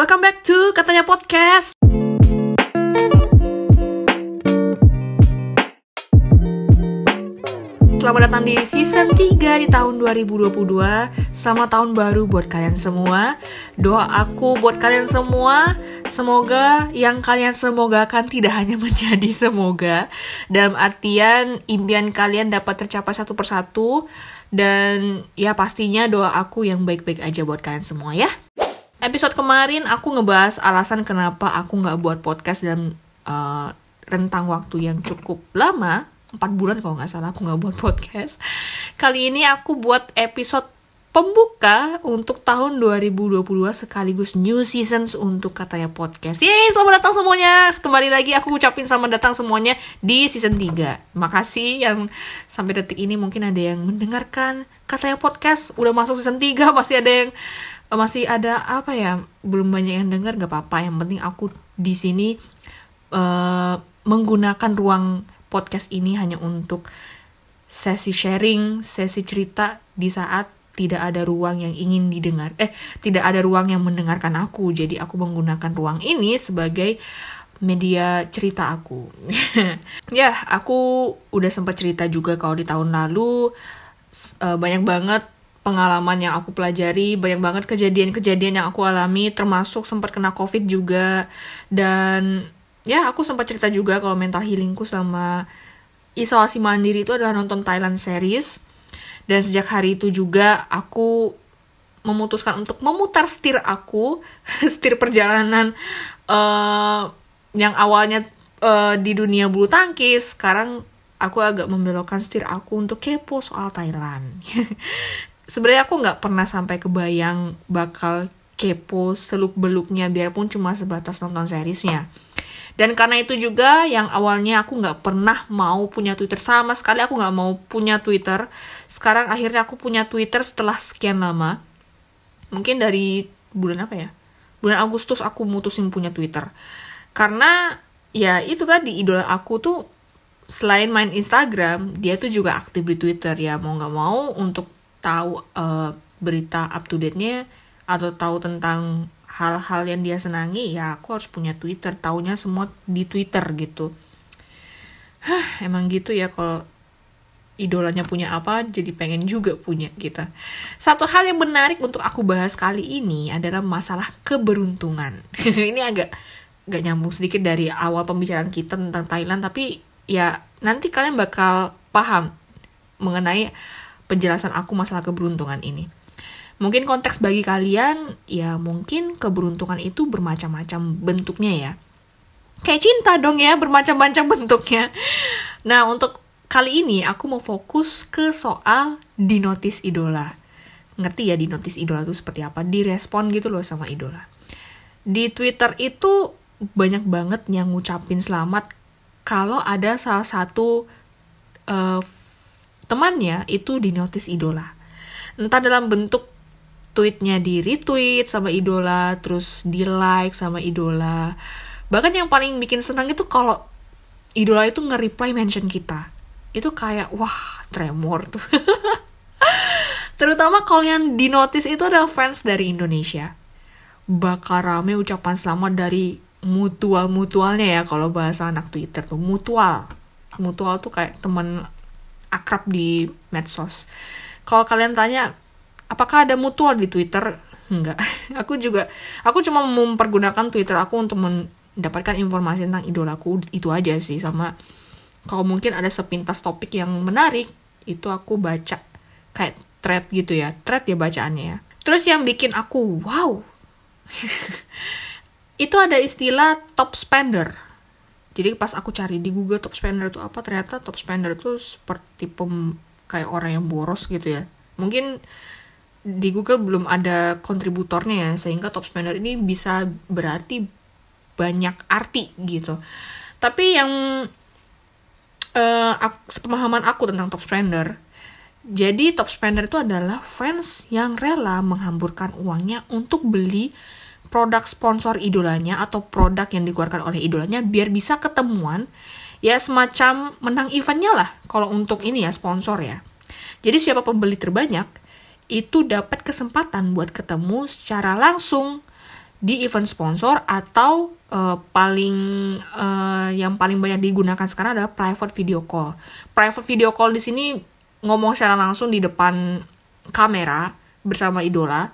Welcome back to Katanya Podcast. Selamat datang di season 3 di tahun 2022 Selamat tahun baru buat kalian semua. Doa aku buat kalian semua. Semoga yang kalian semoga kan tidak hanya menjadi semoga. Dalam artian impian kalian dapat tercapai satu persatu. Dan ya pastinya doa aku yang baik-baik aja buat kalian semua ya Episode kemarin aku ngebahas alasan kenapa aku nggak buat podcast dalam uh, rentang waktu yang cukup lama empat bulan kalau nggak salah aku nggak buat podcast. Kali ini aku buat episode pembuka untuk tahun 2022 sekaligus new seasons untuk katanya podcast. Yeay, selamat datang semuanya. Kembali lagi aku ucapin selamat datang semuanya di season 3. Makasih yang sampai detik ini mungkin ada yang mendengarkan katanya podcast udah masuk season 3 masih ada yang masih ada apa ya belum banyak yang dengar gak apa-apa yang penting aku di sini uh, menggunakan ruang podcast ini hanya untuk sesi sharing, sesi cerita di saat tidak ada ruang yang ingin didengar. Eh, tidak ada ruang yang mendengarkan aku. Jadi aku menggunakan ruang ini sebagai media cerita aku. ya, aku udah sempat cerita juga kalau di tahun lalu uh, banyak banget pengalaman yang aku pelajari, banyak banget kejadian-kejadian yang aku alami, termasuk sempat kena covid juga, dan ya aku sempat cerita juga kalau mental healingku sama isolasi mandiri itu adalah nonton Thailand series. Dan sejak hari itu juga aku memutuskan untuk memutar setir aku setir perjalanan uh, yang awalnya uh, di dunia bulu tangkis. Sekarang aku agak membelokkan setir aku untuk kepo soal Thailand sebenarnya aku nggak pernah sampai kebayang bakal kepo seluk beluknya biarpun cuma sebatas nonton seriesnya dan karena itu juga yang awalnya aku nggak pernah mau punya Twitter sama sekali aku nggak mau punya Twitter. Sekarang akhirnya aku punya Twitter setelah sekian lama. Mungkin dari bulan apa ya? Bulan Agustus aku mutusin punya Twitter. Karena ya itu tadi idola aku tuh selain main Instagram, dia tuh juga aktif di Twitter ya mau nggak mau untuk tahu uh, berita up to date-nya atau tahu tentang hal-hal yang dia senangi ya aku harus punya Twitter. Taunya semua di Twitter gitu. Hah, emang gitu ya kalau idolanya punya apa jadi pengen juga punya kita. Satu hal yang menarik untuk aku bahas kali ini adalah masalah keberuntungan. Ini agak gak nyambung sedikit dari awal pembicaraan kita tentang Thailand tapi ya nanti kalian bakal paham mengenai penjelasan aku masalah keberuntungan ini Mungkin konteks bagi kalian, ya mungkin keberuntungan itu bermacam-macam bentuknya ya. Kayak cinta dong ya, bermacam-macam bentuknya. Nah, untuk kali ini aku mau fokus ke soal dinotis idola. Ngerti ya dinotis idola itu seperti apa? Direspon gitu loh sama idola. Di Twitter itu banyak banget yang ngucapin selamat kalau ada salah satu uh, temannya itu dinotis idola. Entah dalam bentuk tweetnya di retweet sama idola terus di like sama idola. Bahkan yang paling bikin senang itu kalau idola itu nge-reply mention kita. Itu kayak wah tremor tuh. Terutama kalau yang di notice itu adalah fans dari Indonesia. Bakal rame ucapan selamat dari mutual mutualnya ya kalau bahasa anak Twitter tuh. Mutual. Mutual tuh kayak teman akrab di medsos kalau kalian tanya apakah ada mutual di Twitter? Enggak. Aku juga aku cuma mempergunakan Twitter aku untuk mendapatkan informasi tentang idolaku itu aja sih sama kalau mungkin ada sepintas topik yang menarik itu aku baca kayak thread gitu ya. Thread ya bacaannya ya. Terus yang bikin aku wow. itu ada istilah top spender. Jadi pas aku cari di Google top spender itu apa ternyata top spender itu seperti pem, kayak orang yang boros gitu ya. Mungkin di Google belum ada kontributornya ya sehingga top spender ini bisa berarti banyak arti gitu tapi yang uh, sepemahaman aku tentang top spender jadi top spender itu adalah fans yang rela menghamburkan uangnya untuk beli produk sponsor idolanya atau produk yang dikeluarkan oleh idolanya biar bisa ketemuan ya semacam menang eventnya lah kalau untuk ini ya sponsor ya jadi siapa pembeli terbanyak itu dapat kesempatan buat ketemu secara langsung di event sponsor atau uh, paling uh, yang paling banyak digunakan sekarang adalah private video call. Private video call di sini ngomong secara langsung di depan kamera bersama idola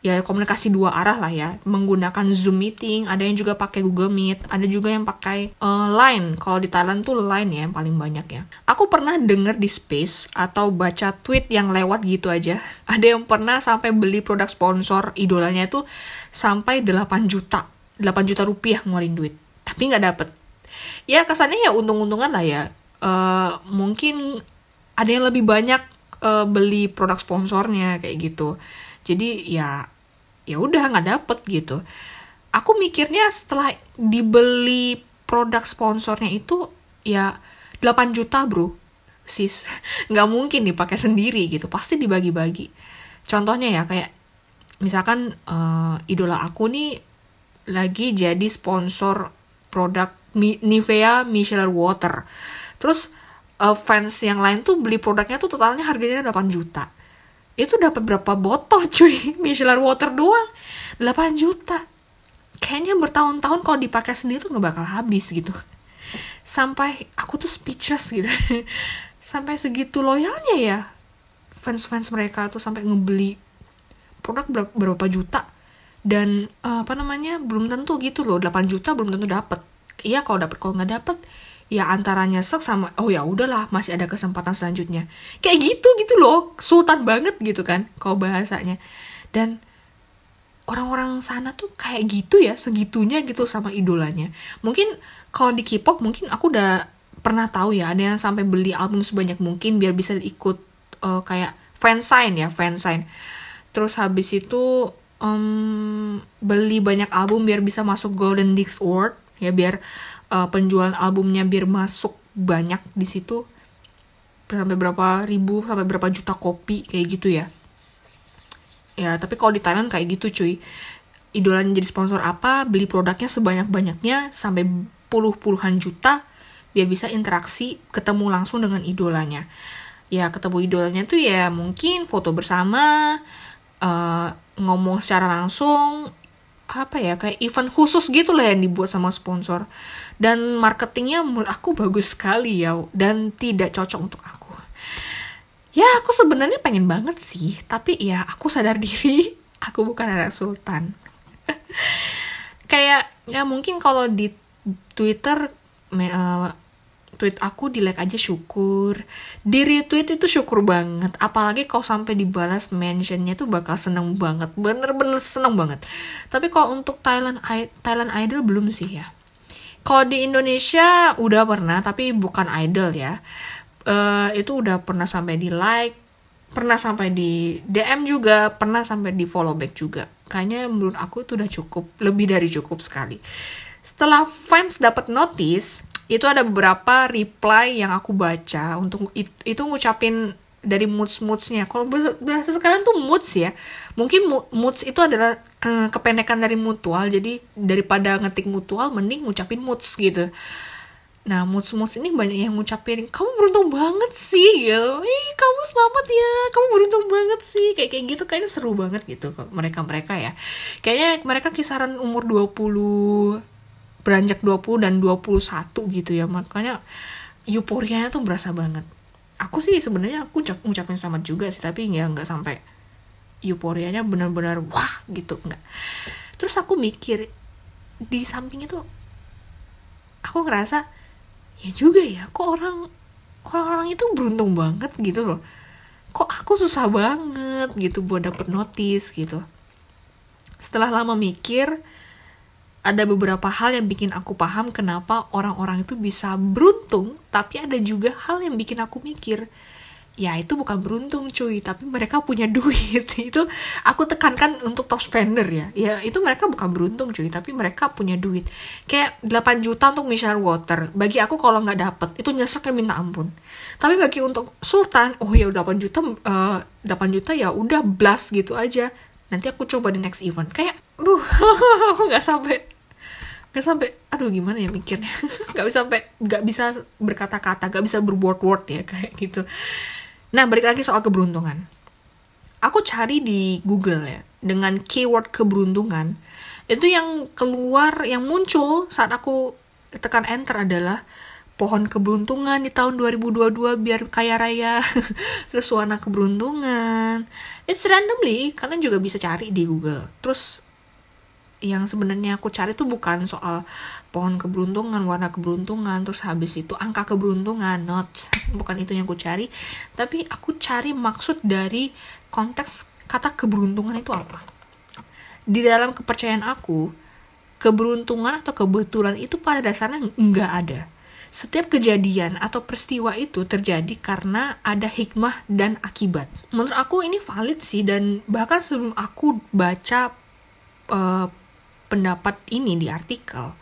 ya komunikasi dua arah lah ya. Menggunakan zoom meeting ada yang juga pakai google meet ada juga yang pakai uh, line. Kalau di Thailand tuh line ya yang paling banyak ya. Aku pernah denger di space atau baca tweet yang lewat gitu aja. Ada yang pernah sampai beli produk sponsor idolanya itu sampai 8 juta 8 juta rupiah ngeluarin duit. Tapi nggak dapet. Ya kesannya ya untung-untungan lah ya. Uh, mungkin ada yang lebih banyak uh, beli produk sponsornya kayak gitu. Jadi ya ya udah nggak dapet gitu. Aku mikirnya setelah dibeli produk sponsornya itu ya 8 juta bro. Sis nggak mungkin dipakai sendiri gitu pasti dibagi-bagi. Contohnya ya kayak misalkan uh, idola aku nih lagi jadi sponsor produk Nivea Micellar Water. Terus uh, fans yang lain tuh beli produknya tuh totalnya harganya 8 juta itu dapat berapa botol cuy? Micellar water doang. 8 juta. Kayaknya bertahun-tahun kalau dipakai sendiri tuh nggak bakal habis gitu. Sampai aku tuh speechless gitu. Sampai segitu loyalnya ya fans-fans mereka tuh sampai ngebeli produk berapa, juta. Dan uh, apa namanya belum tentu gitu loh. 8 juta belum tentu dapet. Iya kalau dapet kalau nggak dapet ya antara nyesek sama oh ya udahlah masih ada kesempatan selanjutnya. Kayak gitu gitu loh. Sultan banget gitu kan kalau bahasanya. Dan orang-orang sana tuh kayak gitu ya segitunya gitu sama idolanya. Mungkin kalau di K-pop mungkin aku udah pernah tahu ya ada yang sampai beli album sebanyak mungkin biar bisa ikut uh, kayak fansign ya fansign. Terus habis itu um, beli banyak album biar bisa masuk Golden Disc Award ya biar uh, penjualan albumnya biar masuk banyak di situ. Sampai berapa ribu sampai berapa juta kopi kayak gitu ya. Ya tapi kalau di Thailand kayak gitu cuy. Idolanya jadi sponsor apa beli produknya sebanyak banyaknya sampai puluh puluhan juta biar bisa interaksi ketemu langsung dengan idolanya. Ya ketemu idolanya tuh ya mungkin foto bersama uh, ngomong secara langsung apa ya kayak event khusus gitu lah yang dibuat sama sponsor. Dan marketingnya menurut aku bagus sekali ya dan tidak cocok untuk aku. Ya aku sebenarnya pengen banget sih tapi ya aku sadar diri aku bukan anak sultan. Kayak ya mungkin kalau di Twitter uh, tweet aku di like aja syukur. Di retweet itu syukur banget. Apalagi kalau sampai dibalas mentionnya tuh bakal seneng banget. Bener-bener seneng banget. Tapi kalau untuk Thailand Thailand Idol belum sih ya. Kalau di Indonesia udah pernah tapi bukan idol ya. Uh, itu udah pernah sampai di like pernah sampai di DM juga pernah sampai di follow back juga. Kayaknya menurut aku itu udah cukup lebih dari cukup sekali. Setelah fans dapat notice itu ada beberapa reply yang aku baca untuk itu, itu ngucapin dari moods moodsnya kalau bahasa sekarang tuh moods ya. Mungkin moods itu adalah uh, kependekan dari mutual. Jadi daripada ngetik mutual mending ngucapin moods gitu. Nah moods moods ini banyak yang ngucapin kamu beruntung banget sih gitu ih kamu selamat ya. Kamu beruntung banget sih. Kayak kayak gitu kayaknya seru banget gitu mereka mereka ya. Kayaknya mereka kisaran umur 20 beranjak 20 dan 21 gitu ya. Makanya euforianya tuh berasa banget. Aku sih sebenarnya aku ucap, ngucapin selamat juga sih tapi ya nggak sampai euforianya benar-benar wah gitu nggak. Terus aku mikir di samping itu aku ngerasa ya juga ya kok orang orang-orang itu beruntung banget gitu loh. Kok aku susah banget gitu buat dapet notice gitu. Setelah lama mikir ada beberapa hal yang bikin aku paham kenapa orang-orang itu bisa beruntung, tapi ada juga hal yang bikin aku mikir, ya itu bukan beruntung cuy, tapi mereka punya duit. itu aku tekankan untuk top spender ya. Ya itu mereka bukan beruntung cuy, tapi mereka punya duit. Kayak 8 juta untuk micellar water. Bagi aku kalau nggak dapet, itu nyeseknya minta ampun. Tapi bagi untuk Sultan, oh ya udah 8 juta, uh, eh, 8 juta ya udah blast gitu aja. Nanti aku coba di next event. Kayak Duh, nggak sampai nggak sampai aduh gimana ya mikirnya? Nggak bisa sampai nggak bisa berkata-kata nggak bisa berword-word ya kayak gitu. Nah balik lagi soal keberuntungan. Aku cari di Google ya dengan keyword keberuntungan itu yang keluar yang muncul saat aku tekan enter adalah pohon keberuntungan di tahun 2022 biar kaya raya. Terus warna keberuntungan. It's randomly kalian juga bisa cari di Google. Terus yang sebenarnya aku cari tuh bukan soal pohon keberuntungan warna keberuntungan terus habis itu angka keberuntungan not bukan itu yang aku cari. Tapi aku cari maksud dari konteks kata keberuntungan itu apa. Di dalam kepercayaan aku keberuntungan atau kebetulan itu pada dasarnya nggak ada. Setiap kejadian atau peristiwa itu terjadi karena ada hikmah dan akibat. Menurut aku ini valid sih dan bahkan sebelum aku baca uh, pendapat ini di artikel,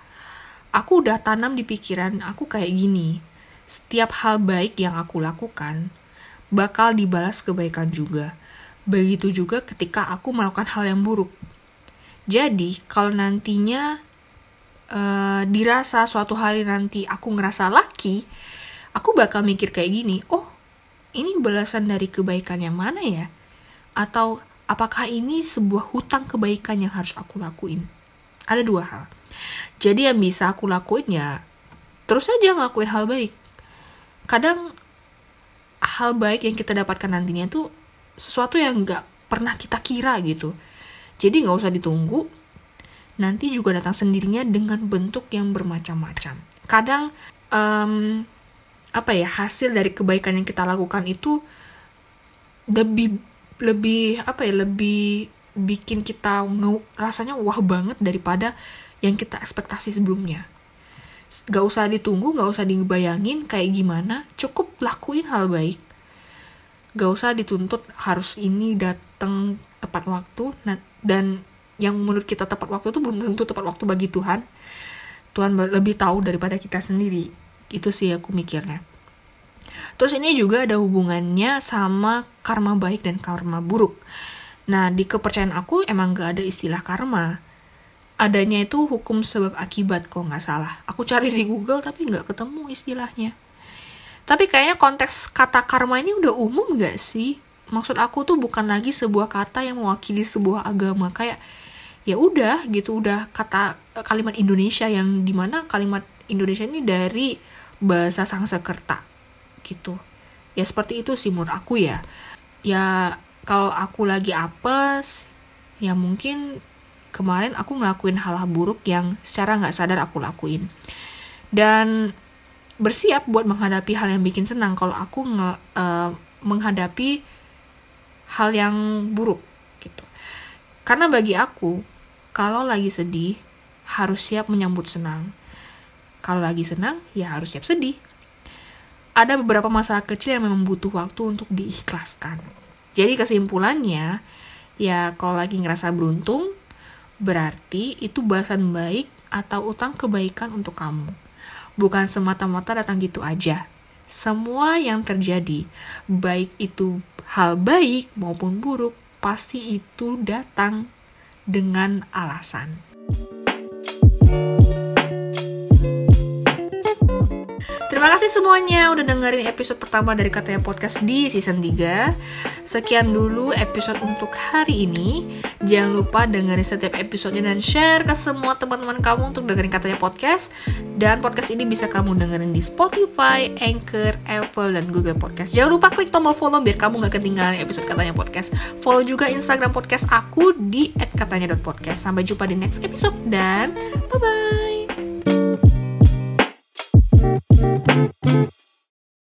aku udah tanam di pikiran aku kayak gini. Setiap hal baik yang aku lakukan bakal dibalas kebaikan juga. Begitu juga ketika aku melakukan hal yang buruk. Jadi, kalau nantinya uh, dirasa suatu hari nanti aku ngerasa laki, aku bakal mikir kayak gini, oh ini balasan dari kebaikan yang mana ya? Atau apakah ini sebuah hutang kebaikan yang harus aku lakuin? Ada dua hal. Jadi yang bisa aku lakuin ya terus saja ngelakuin hal baik. Kadang hal baik yang kita dapatkan nantinya itu sesuatu yang nggak pernah kita kira gitu. Jadi nggak usah ditunggu, nanti juga datang sendirinya dengan bentuk yang bermacam-macam. Kadang um, apa ya hasil dari kebaikan yang kita lakukan itu lebih lebih apa ya lebih bikin kita nge, rasanya wah banget daripada yang kita ekspektasi sebelumnya. Gak usah ditunggu, gak usah dibayangin kayak gimana, cukup lakuin hal baik. Gak usah dituntut harus ini datang tepat waktu, nah, dan yang menurut kita tepat waktu itu belum tentu tepat waktu bagi Tuhan Tuhan lebih tahu daripada kita sendiri itu sih aku mikirnya terus ini juga ada hubungannya sama karma baik dan karma buruk nah di kepercayaan aku emang gak ada istilah karma. Adanya itu hukum sebab akibat kok nggak salah. Aku cari di Google tapi nggak ketemu istilahnya. Tapi kayaknya konteks kata karma ini udah umum gak sih? Maksud aku tuh bukan lagi sebuah kata yang mewakili sebuah agama. Kayak ya udah gitu udah kata kalimat Indonesia yang di mana kalimat Indonesia ini dari bahasa Sangsekerta gitu. Ya seperti itu sih menurut aku ya. Ya kalau aku lagi apes ya mungkin kemarin aku ngelakuin hal-hal buruk yang secara nggak sadar aku lakuin dan bersiap buat menghadapi hal yang bikin senang kalau aku nge, uh, menghadapi hal yang buruk gitu karena bagi aku kalau lagi sedih, harus siap menyambut senang. Kalau lagi senang, ya harus siap sedih. Ada beberapa masalah kecil yang memang butuh waktu untuk diikhlaskan. Jadi kesimpulannya, ya kalau lagi ngerasa beruntung, berarti itu balasan baik atau utang kebaikan untuk kamu. Bukan semata-mata datang gitu aja. Semua yang terjadi, baik itu hal baik maupun buruk, pasti itu datang dengan alasan. Terima kasih semuanya udah dengerin episode pertama dari Katanya Podcast di season 3 Sekian dulu episode untuk hari ini. Jangan lupa dengerin setiap episodenya dan share ke semua teman-teman kamu untuk dengerin Katanya Podcast. Dan podcast ini bisa kamu dengerin di Spotify, Anchor, Apple, dan Google Podcast. Jangan lupa klik tombol follow biar kamu gak ketinggalan episode Katanya Podcast. Follow juga Instagram podcast aku di @katanya.podcast Sampai jumpa di next episode dan bye-bye